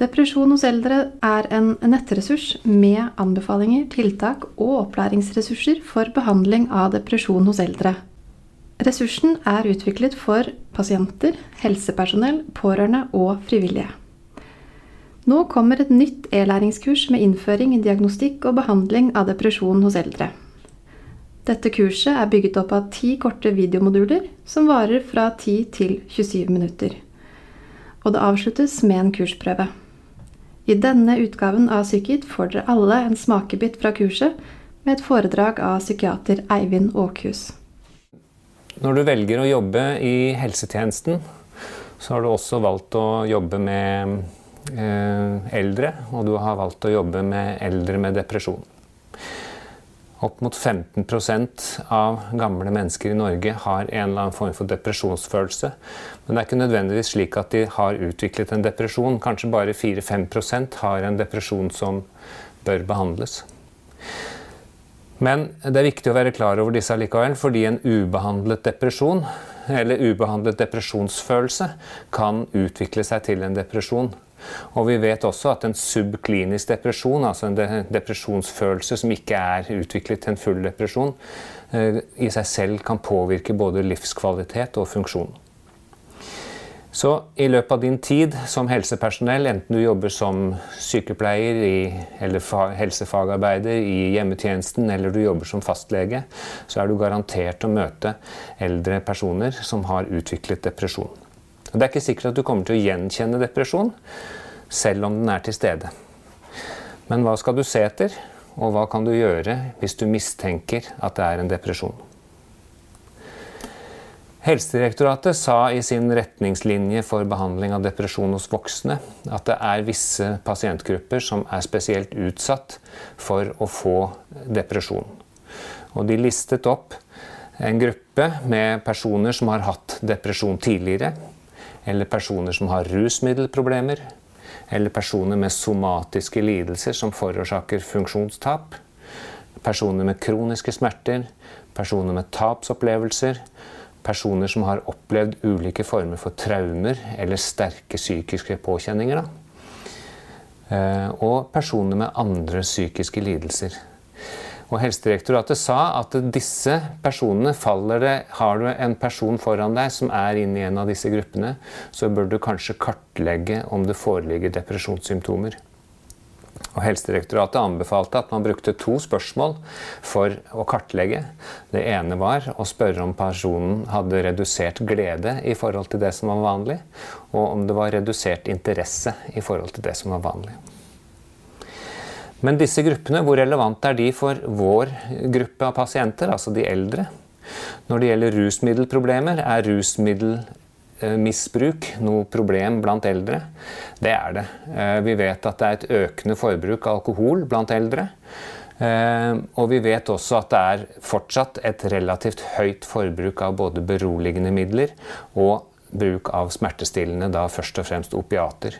Depresjon hos eldre er en nettressurs med anbefalinger, tiltak og opplæringsressurser for behandling av depresjon hos eldre. Ressursen er utviklet for pasienter, helsepersonell, pårørende og frivillige. Nå kommer et nytt e-læringskurs med innføring i diagnostikk og behandling av depresjon hos eldre. Dette kurset er bygget opp av ti korte videomoduler som varer fra 10 til 27 minutter. Og det avsluttes med en kursprøve. I denne utgaven av Psykit får dere alle en smakebit fra kurset med et foredrag av psykiater Eivind Åkhus. Når du velger å jobbe i helsetjenesten, så har du også valgt å jobbe med eh, eldre, og du har valgt å jobbe med eldre med depresjon. Opp mot 15% av gamle mennesker i Norge har en eller annen form for depresjonsfølelse. Men det er ikke nødvendigvis slik at de har utviklet en depresjon. Kanskje bare 4-5% har en depresjon som bør behandles. Men det er viktig å være klar over disse likevel, fordi en ubehandlet depresjon, eller ubehandlet depresjonsfølelse, kan utvikle seg til en depresjon. Og vi vet også at en subklinisk depresjon, altså en depresjonsfølelse som ikke er utviklet til en full depresjon, eh, i seg selv kan påvirke både livskvalitet og funksjon. Så i løpet av din tid som helsepersonell, enten du jobber som sykepleier i, eller helsefagarbeider i hjemmetjenesten, eller du jobber som fastlege, så er du garantert å møte eldre personer som har utviklet depresjon. Det er ikke sikkert at du kommer til å gjenkjenne depresjon, selv om den er til stede. Men hva skal du se etter, og hva kan du gjøre hvis du mistenker at det er en depresjon? Helsedirektoratet sa i sin retningslinje for behandling av depresjon hos voksne at det er visse pasientgrupper som er spesielt utsatt for å få depresjon. Og de listet opp en gruppe med personer som har hatt depresjon tidligere, eller personer som har rusmiddelproblemer, eller personer med somatiske lidelser som forårsaker funksjonstap, personer med kroniske smerter, personer med tapsopplevelser, personer som har opplevd ulike former for traumer eller sterke psykiske påkjenninger, Da. og personer med andre psykiske lidelser. Og Helsedirektoratet sa at disse personene faller det Har du en person foran deg som er inne i en av disse gruppene, så bør du kanskje kartlegge om det foreligger depresjonssymptomer. Og Helsedirektoratet anbefalte at man brukte to spørsmål for å kartlegge. Det ene var å spørre om personen hadde redusert glede i forhold til det som var vanlig, og om det var redusert interesse i forhold til det som var vanlig. Men disse gruppene, hvor relevante er de for vår gruppe av pasienter, altså de eldre? Når det gjelder rusmiddelproblemer, er rusmiddelmisbruk noe problem blant eldre? Det er det. Eh, vi vet at det er et økende forbruk av alkohol blant eldre. Eh, og vi vet også at det er fortsatt et relativt høyt forbruk av både beroligende midler og bruk av smertestillende, da først og fremst opiater.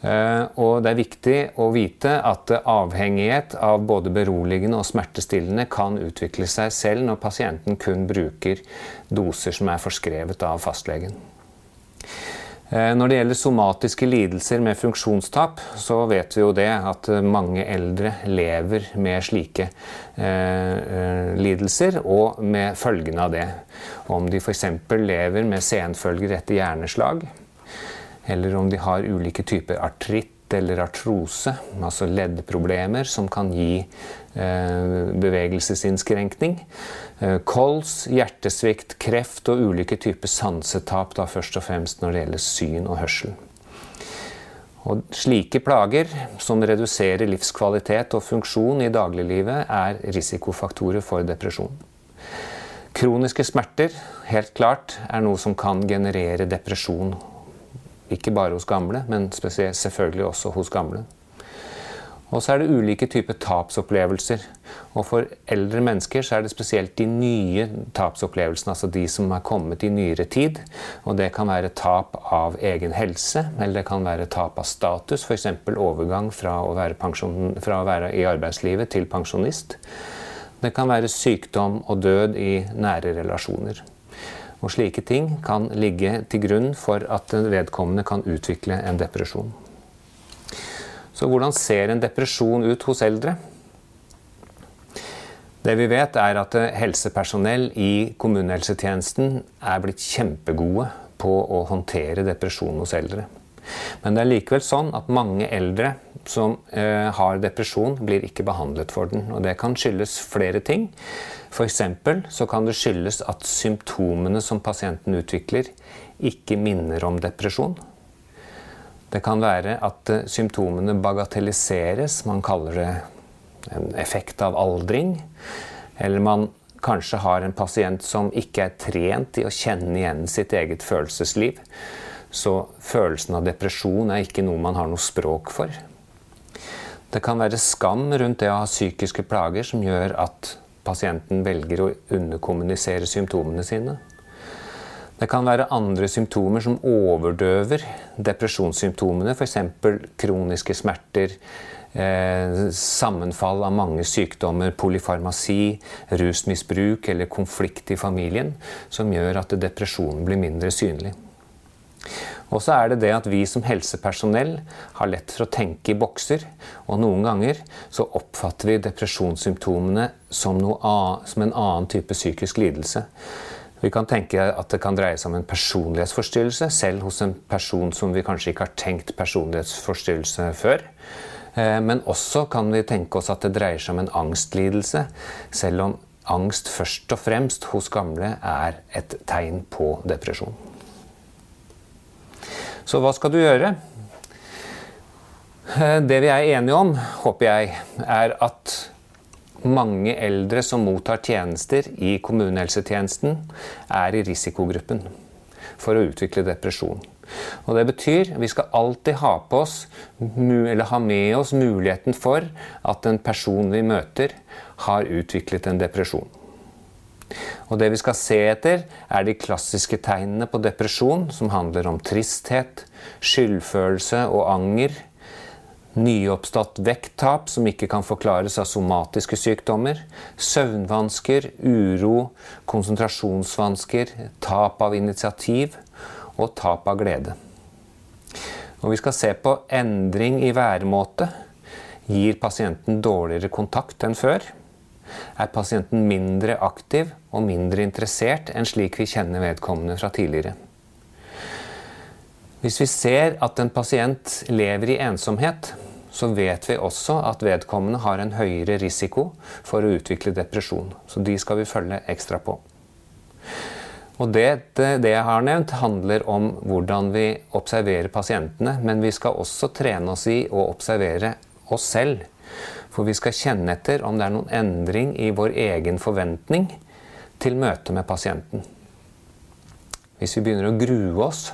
Eh, og det er viktig å vite at avhengighet av både beroligende og smertestillende kan utvikle seg selv når pasienten kun bruker doser som er forskrevet av fastlegen. Eh, når det gjelder somatiske lidelser med funksjonstap, så vet vi jo det at mange eldre lever med slike eh, lidelser og med følgene av det. Om de f.eks. lever med senfølger etter hjerneslag, eller om de har ulike typer artritt eller artrose, altså leddproblemer som kan gi eh, bevegelsesinnskrenkning. Eh, kols, hjertesvikt, kreft og ulike typer sansetap, da først og fremst når det gjelder syn og hørsel. Og slike plager, som reduserer livskvalitet og funksjon i dagliglivet, er risikofaktorer for depresjon. Kroniske smerter helt klart, er noe som kan generere depresjon ikke bare hos gamle, men selvfølgelig også hos gamle. Og så er det ulike typer tapsopplevelser. Og for eldre mennesker så er det spesielt de nye tapsopplevelsene, altså de som er kommet i nyere tid. Og det kan være tap av egen helse, eller det kan være tap av status, f.eks. overgang fra å, pensjon, fra å være i arbeidslivet til pensjonist. Det kan være sykdom og død i nære relasjoner. Og slike ting kan ligge til grunn for at vedkommende kan utvikle en depresjon. Så hvordan ser en depresjon ut hos eldre? Det vi vet, er at helsepersonell i kommunehelsetjenesten er blitt kjempegode på å håndtere depresjon hos eldre. Men det er likevel sånn at mange eldre som eh, har depresjon, blir ikke behandlet for den. Og det kan skyldes flere ting. F.eks. så kan det skyldes at symptomene som pasienten utvikler, ikke minner om depresjon. Det kan være at eh, symptomene bagatelliseres. Man kaller det en effekt av aldring. Eller man kanskje har en pasient som ikke er trent i å kjenne igjen sitt eget følelsesliv. Så følelsen av depresjon er ikke noe man har noe språk for. Det kan være skam rundt det å ha psykiske plager som gjør at pasienten velger å underkommunisere symptomene sine. Det kan være andre symptomer som overdøver depresjonssymptomene, f.eks. kroniske smerter, eh, sammenfall av mange sykdommer, polyfarmasi, rusmisbruk eller konflikt i familien, som gjør at depresjonen blir mindre synlig. Og så er det det at vi som helsepersonell har lett for å tenke i bokser. Og noen ganger så oppfatter vi depresjonssymptomene som, annet, som en annen type psykisk lidelse. Vi kan tenke at det kan dreie seg om en personlighetsforstyrrelse, selv hos en person som vi kanskje ikke har tenkt personlighetsforstyrrelse før. Eh, men også kan vi tenke oss at det dreier seg om en angstlidelse, selv om angst først og fremst hos gamle er et tegn på depresjon. Så hva skal du gjøre? Eh, det vi er enige om, håper jeg, er at mange eldre som mottar tjenester i kommunehelsetjenesten, er i risikogruppen for å utvikle depresjon. Og Det betyr at vi skal alltid ha, oss, ha med oss muligheten for at en person vi møter, har utviklet en depresjon. Og det vi skal se etter, er de klassiske tegnene på depresjon, som handler om tristhet, skyldfølelse og anger. Nyoppstått vekttap som ikke kan forklares av somatiske sykdommer. Søvnvansker, uro, konsentrasjonsvansker, tap av initiativ og tap av glede. Og vi skal se på endring i væremåte. Gir pasienten dårligere kontakt enn før? Er pasienten mindre aktiv og mindre interessert enn slik vi kjenner vedkommende fra tidligere. Hvis vi ser at en pasient lever i ensomhet, så vet vi også at vedkommende har en høyere risiko for å utvikle depresjon. Så de skal vi følge ekstra på. Og det, det, jeg har nevnt, handler om hvordan vi observerer pasientene. Men vi skal også trene oss i å observere oss selv. For vi skal kjenne etter om det er noen endring i vår egen forventning til møtet med pasienten. Hvis vi begynner å grue oss,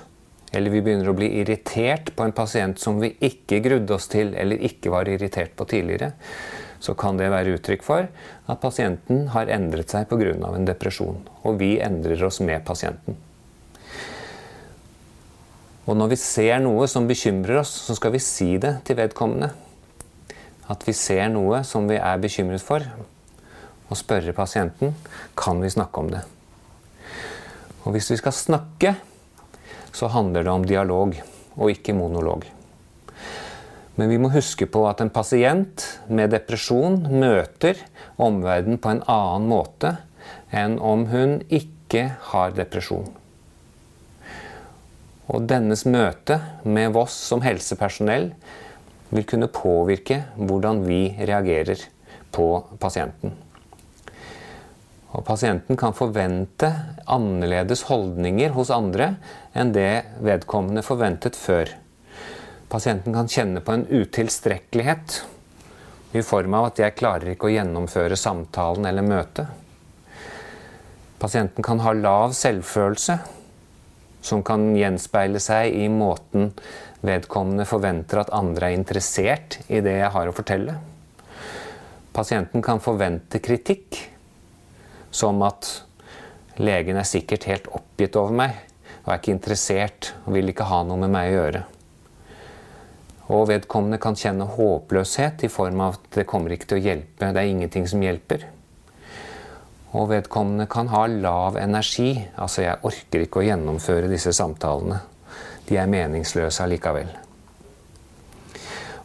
eller vi begynner å bli irritert på en pasient som vi ikke grudde oss til eller ikke var irritert på tidligere, så kan det være uttrykk for at pasienten har endret seg pga. en depresjon. Og vi endrer oss med pasienten. Og når vi ser noe som bekymrer oss, så skal vi si det til vedkommende. At vi ser noe som vi er bekymret for, og spørre pasienten kan vi snakke om det. Og hvis vi skal snakke, så handler det om dialog og ikke monolog. Men vi må huske på at en pasient med depresjon møter omverdenen på en annen måte enn om hun ikke har depresjon. Og dennes møte med oss som helsepersonell vil kunne påvirke hvordan vi reagerer på pasienten. Og pasienten kan forvente annerledes holdninger hos andre enn det vedkommende forventet før. Pasienten kan kjenne på en utilstrekkelighet i form av at 'jeg klarer ikke å gjennomføre samtalen eller møtet'. Pasienten kan ha lav selvfølelse, som kan gjenspeile seg i måten vedkommende forventer at andre er interessert i det jeg har å fortelle. Pasienten kan forvente kritikk, som at legen er sikkert helt oppgitt over meg og er ikke interessert og vil ikke ha noe med meg å gjøre. Og vedkommende kan kjenne håpløshet i form av at det kommer ikke til å hjelpe, det er ingenting som hjelper. Og vedkommende kan ha lav energi, altså jeg orker ikke å gjennomføre disse samtalene de er meningsløse allikevel.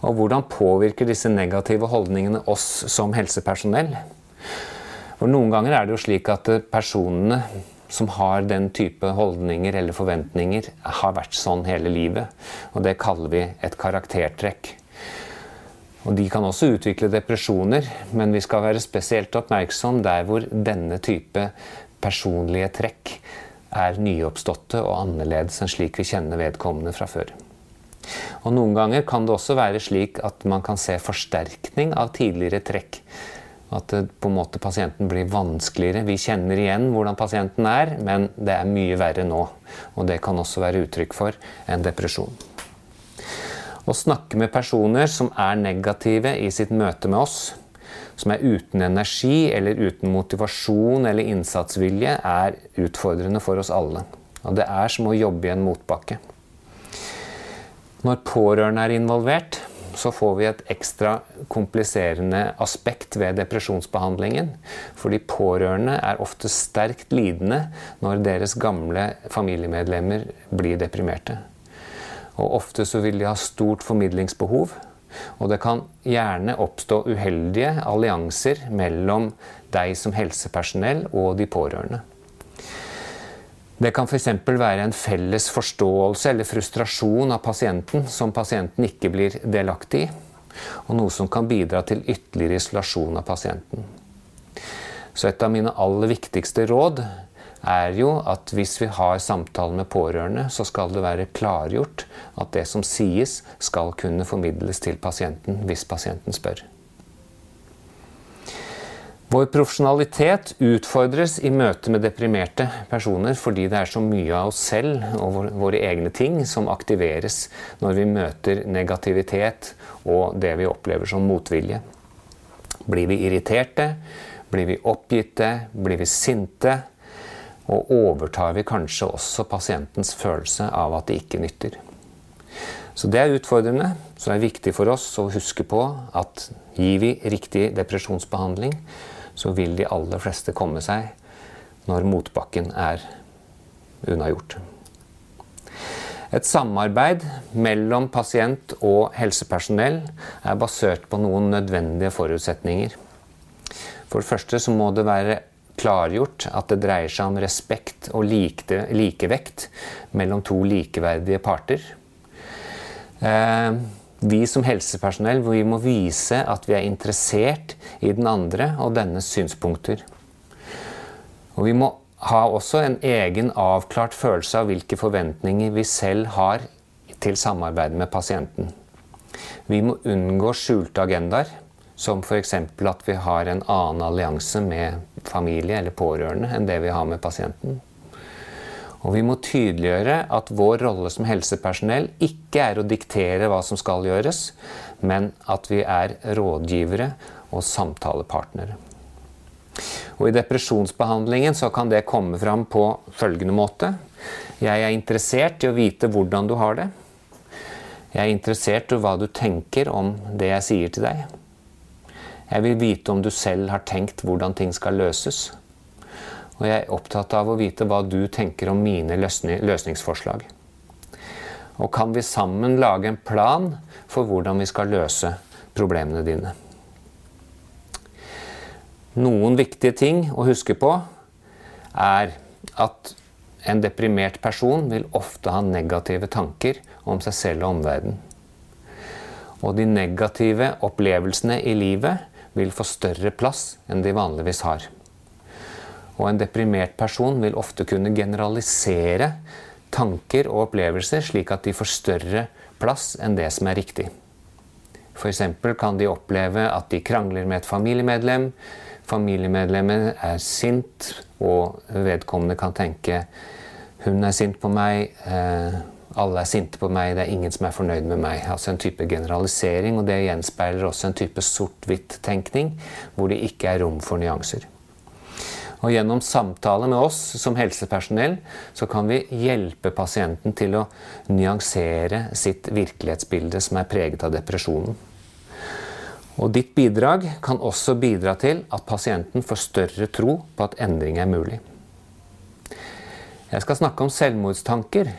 Og hvordan påvirker disse negative holdningene oss som helsepersonell? For Noen ganger er det jo slik at personene som har den type holdninger eller forventninger, har vært sånn hele livet. Og det kaller vi et karaktertrekk. Og De kan også utvikle depresjoner, men vi skal være spesielt oppmerksom der hvor denne type personlige trekk er nyoppståtte og annerledes enn slik vi kjenner vedkommende fra før. Og Noen ganger kan det også være slik at man kan se forsterkning av tidligere trekk. At det, på en måte pasienten blir vanskeligere. Vi kjenner igjen hvordan pasienten er, men det er mye verre nå. Og det kan også være uttrykk for en depresjon. Å snakke med personer som er negative i sitt møte med oss, som er uten energi eller uten motivasjon eller innsatsvilje, er utfordrende for oss alle. Og det er som å jobbe i en motbakke. Når pårørende er involvert, så får vi et ekstra kompliserende aspekt ved depresjonsbehandlingen. Fordi pårørende er ofte sterkt lidende når deres gamle familiemedlemmer blir deprimerte. Og ofte så vil de ha stort formidlingsbehov. Og det kan gjerne oppstå uheldige allianser mellom deg som helsepersonell og de pårørende. Det kan f.eks. være en felles forståelse eller frustrasjon av pasienten som pasienten ikke blir delaktig i, og noe som kan bidra til ytterligere isolasjon av pasienten. Så et av mine aller viktigste råd er jo at hvis vi har samtale med pårørende, så skal det være klargjort at det som sies, skal kunne formidles til pasienten hvis pasienten spør. Vår profesjonalitet utfordres i møte med deprimerte personer fordi det er så mye av oss selv og våre egne ting som aktiveres når vi møter negativitet og det vi opplever som motvilje. Blir vi irriterte? Blir vi oppgitte? Blir vi sinte? Og overtar vi kanskje også pasientens følelse av at det ikke nytter. Så det er utfordrende. Så det er viktig for oss å huske på at gir vi riktig depresjonsbehandling, så vil de aller fleste komme seg når motbakken er unnagjort. Et samarbeid mellom pasient og helsepersonell er basert på noen nødvendige forutsetninger. For det første så må det være klargjort at det dreier seg om respekt og likte, likevekt mellom to likeverdige parter. Eh, vi som helsepersonell vi må vise at vi er interessert i den andre og dennes synspunkter. Og vi må ha også en egen avklart følelse av hvilke forventninger vi selv har til samarbeid med pasienten. Vi må unngå skjulte agendaer. Som f.eks. at vi har en annen allianse med familie eller pårørende enn det vi har med pasienten. Og vi må tydeliggjøre at vår rolle som helsepersonell ikke er å diktere hva som skal gjøres, men at vi er rådgivere og samtalepartnere. Og I depresjonsbehandlingen så kan det komme fram på følgende måte. Jeg er interessert i å vite hvordan du har det. Jeg er interessert i hva du tenker om det jeg sier til deg. Jeg vil vite om du selv har tenkt hvordan ting skal løses. Og jeg er opptatt av å vite hva du tenker om mine løsningsforslag. Og kan vi sammen lage en plan for hvordan vi skal løse problemene dine? Noen viktige ting å huske på er at en deprimert person vil ofte ha negative tanker om seg selv og omverdenen. Og de negative opplevelsene i livet vil få større plass enn de vanligvis har. Og en deprimert person vil ofte kunne generalisere tanker og opplevelser slik at de får større plass enn det som er riktig. F.eks. kan de oppleve at de krangler med et familiemedlem. Familiemedlemmet er sint, og vedkommende kan tenke hun er sint på meg. Alle er sinte på meg, det er ingen som er fornøyd med meg. Altså en type generalisering, og det gjenspeiler også en type sort-hvitt-tenkning, hvor det ikke er rom for nyanser. Og Gjennom samtale med oss som helsepersonell så kan vi hjelpe pasienten til å nyansere sitt virkelighetsbilde som er preget av depresjonen. Og Ditt bidrag kan også bidra til at pasienten får større tro på at endring er mulig. Jeg skal snakke om selvmordstanker.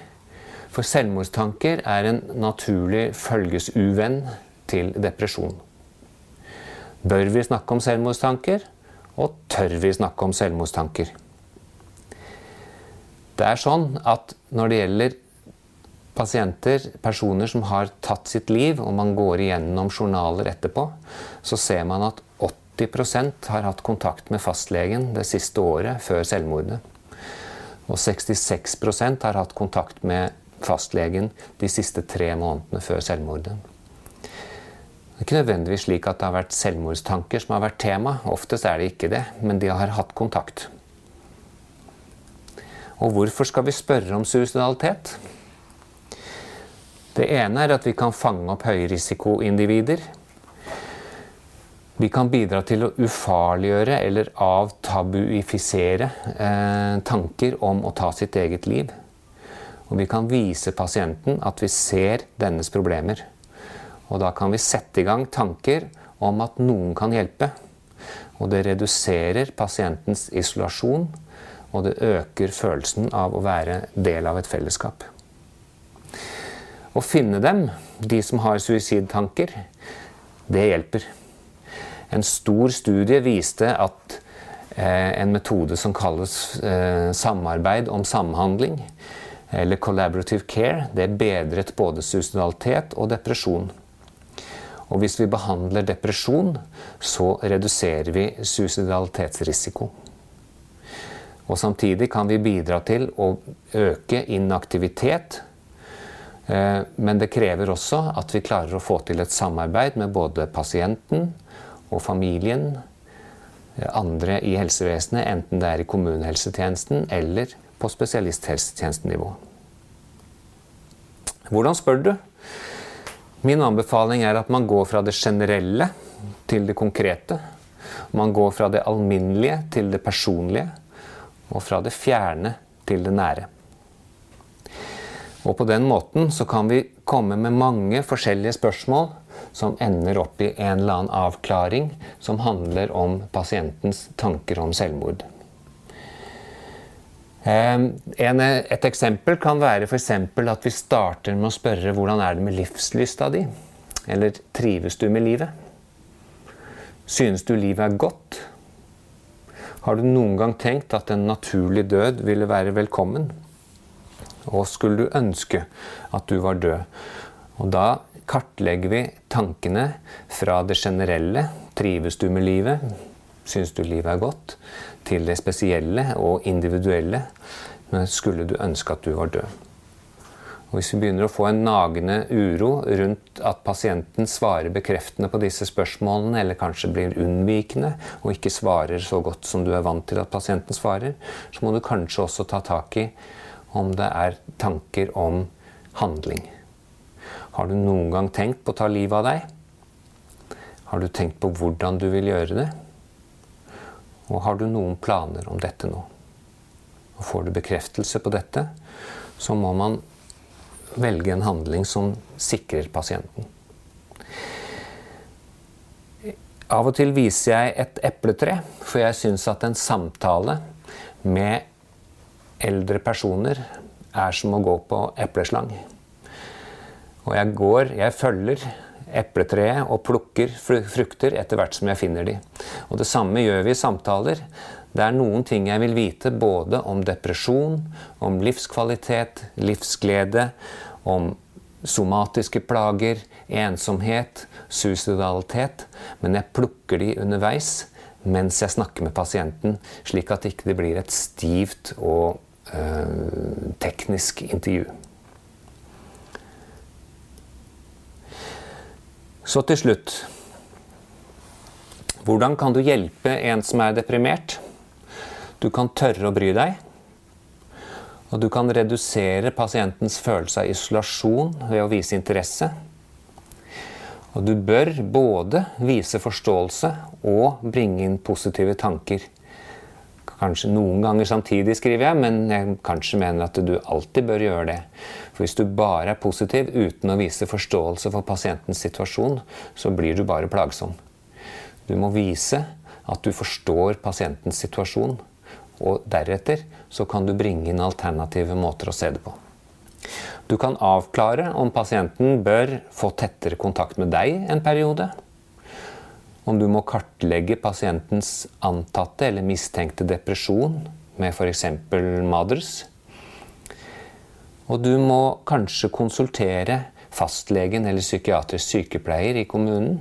For selvmordstanker er en naturlig følgesuvenn til depresjon. Bør vi snakke om selvmordstanker? Og tør vi snakke om selvmordstanker? Det er sånn at når det gjelder pasienter, personer som har tatt sitt liv, og man går igjennom journaler etterpå, så ser man at 80% har hatt kontakt med fastlegen det siste året før selvmordet. Og 66% har hatt kontakt med fastlegen de siste tre månedene før selvmordet. Det er ikke nødvendigvis slik at det har vært selvmordstanker som har vært tema. Oftest er det ikke det, men de har hatt kontakt. Og hvorfor skal vi spørre om suicidalitet? Det ene er at vi kan fange opp høyrisikoindivider vi kan bidra til å ufarliggjøre eller avtabuifisere eh, tanker om å ta sitt eget liv. Og vi kan vise pasienten at vi ser dennes problemer. Og da kan vi sette i gang tanker om at noen kan hjelpe. Og det reduserer pasientens isolasjon, og det øker følelsen av å være del av et fellesskap. Å finne dem, de som har suicidtanker, det hjelper. En stor studie viste at eh, en metode som kalles eh, samarbeid om samhandling, eller collaborative care, det bedret både suicidalitet og depresjon. Og hvis vi behandler depresjon, så reduserer vi suicidalitetsrisiko. Og samtidig kan vi bidra til å øke inaktivitet. Eh, men det krever også at vi klarer å få til et samarbeid med både pasienten, og familien, eh, andre i helsevesenet, enten det er i kommunehelsetjenesten eller på spesialisthelsetjenestenivå. Hvordan spør du? Min anbefaling er at man går fra det generelle til det konkrete. Man går fra det alminnelige til det personlige, og fra det fjerne til det nære. Og på den måten så kan vi komme med mange forskjellige spørsmål som ender opp i en eller annen avklaring som handler om pasientens tanker om selvmord. Ehm, et eksempel kan være f.eks. at vi starter med å spørre hvordan er det med livslysta di? Eller trives du med livet? Synes du livet er godt? Har du noen gang tenkt at en naturlig død ville være velkommen? Og skulle du ønske at du var død? Og da kartlegger vi tankene fra det generelle trives du med livet, syns du livet er godt, til det spesielle og individuelle skulle du ønske at du var død. Og hvis vi begynner å få en nagende uro rundt at pasienten svarer bekreftende på disse spørsmålene, eller kanskje blir unnvikende og ikke svarer så godt som du er vant til at pasienten svarer, så må du kanskje også ta tak i om det er tanker om handling. Har du noen gang tenkt på å ta livet av deg? Har du tenkt på hvordan du vil gjøre det? Og har du noen planer om dette nå? Og får du bekreftelse på dette, så må man velge en handling som sikrer pasienten. Av og til viser jeg et epletre, for jeg syns at en samtale med eldre personer er som å gå på epleslang. Og jeg går, jeg følger epletreet og plukker frukter etter hvert som jeg finner de. Og det samme gjør vi i samtaler. Det er noen ting jeg vil vite både om depresjon, om livskvalitet, livsglede, om somatiske plager, ensomhet, suicidalitet. Men jeg plukker de underveis mens jeg snakker med pasienten, slik at det ikke blir et stivt og øh, teknisk intervju. Så til slutt Hvordan kan du hjelpe en som er deprimert? Du kan tørre å bry deg. Og du kan redusere pasientens følelse av isolasjon ved å vise interesse. Og du bør både vise forståelse og bringe inn positive tanker. Kanskje noen ganger samtidig, skriver jeg, men jeg kanskje mener at du alltid bør gjøre det. For hvis du bare er positiv uten å vise forståelse for pasientens situasjon, så blir du bare plagsom. Du må vise at du forstår pasientens situasjon, og deretter så kan du bringe inn alternative måter å se det på. Du kan avklare om pasienten bør få tettere kontakt med deg en periode. Om du må kartlegge pasientens antatte eller mistenkte depresjon med f.eks. Maders. Og du må kanskje konsultere fastlegen eller psykiatrisk sykepleier i kommunen.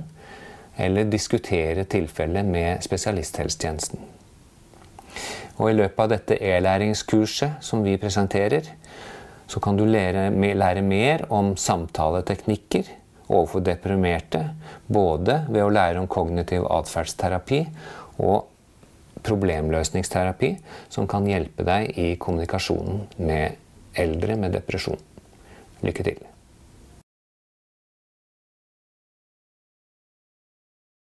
Eller diskutere tilfellet med spesialisthelsetjenesten. Og I løpet av dette e-læringskurset som vi presenterer, så kan du lære, lære mer om samtaleteknikker overfor deprimerte. Både ved å lære om kognitiv atferdsterapi og problemløsningsterapi, som kan hjelpe deg i kommunikasjonen med eldre med depresjon. Lykke til.